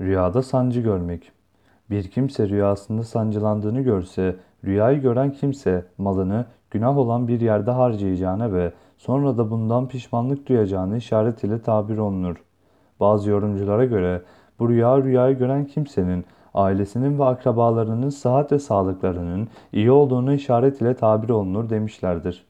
Rüyada sancı görmek. Bir kimse rüyasında sancılandığını görse, rüyayı gören kimse malını günah olan bir yerde harcayacağına ve sonra da bundan pişmanlık duyacağını işaret ile tabir olunur. Bazı yorumculara göre bu rüya rüyayı gören kimsenin ailesinin ve akrabalarının sıhhat ve sağlıklarının iyi olduğunu işaret ile tabir olunur demişlerdir.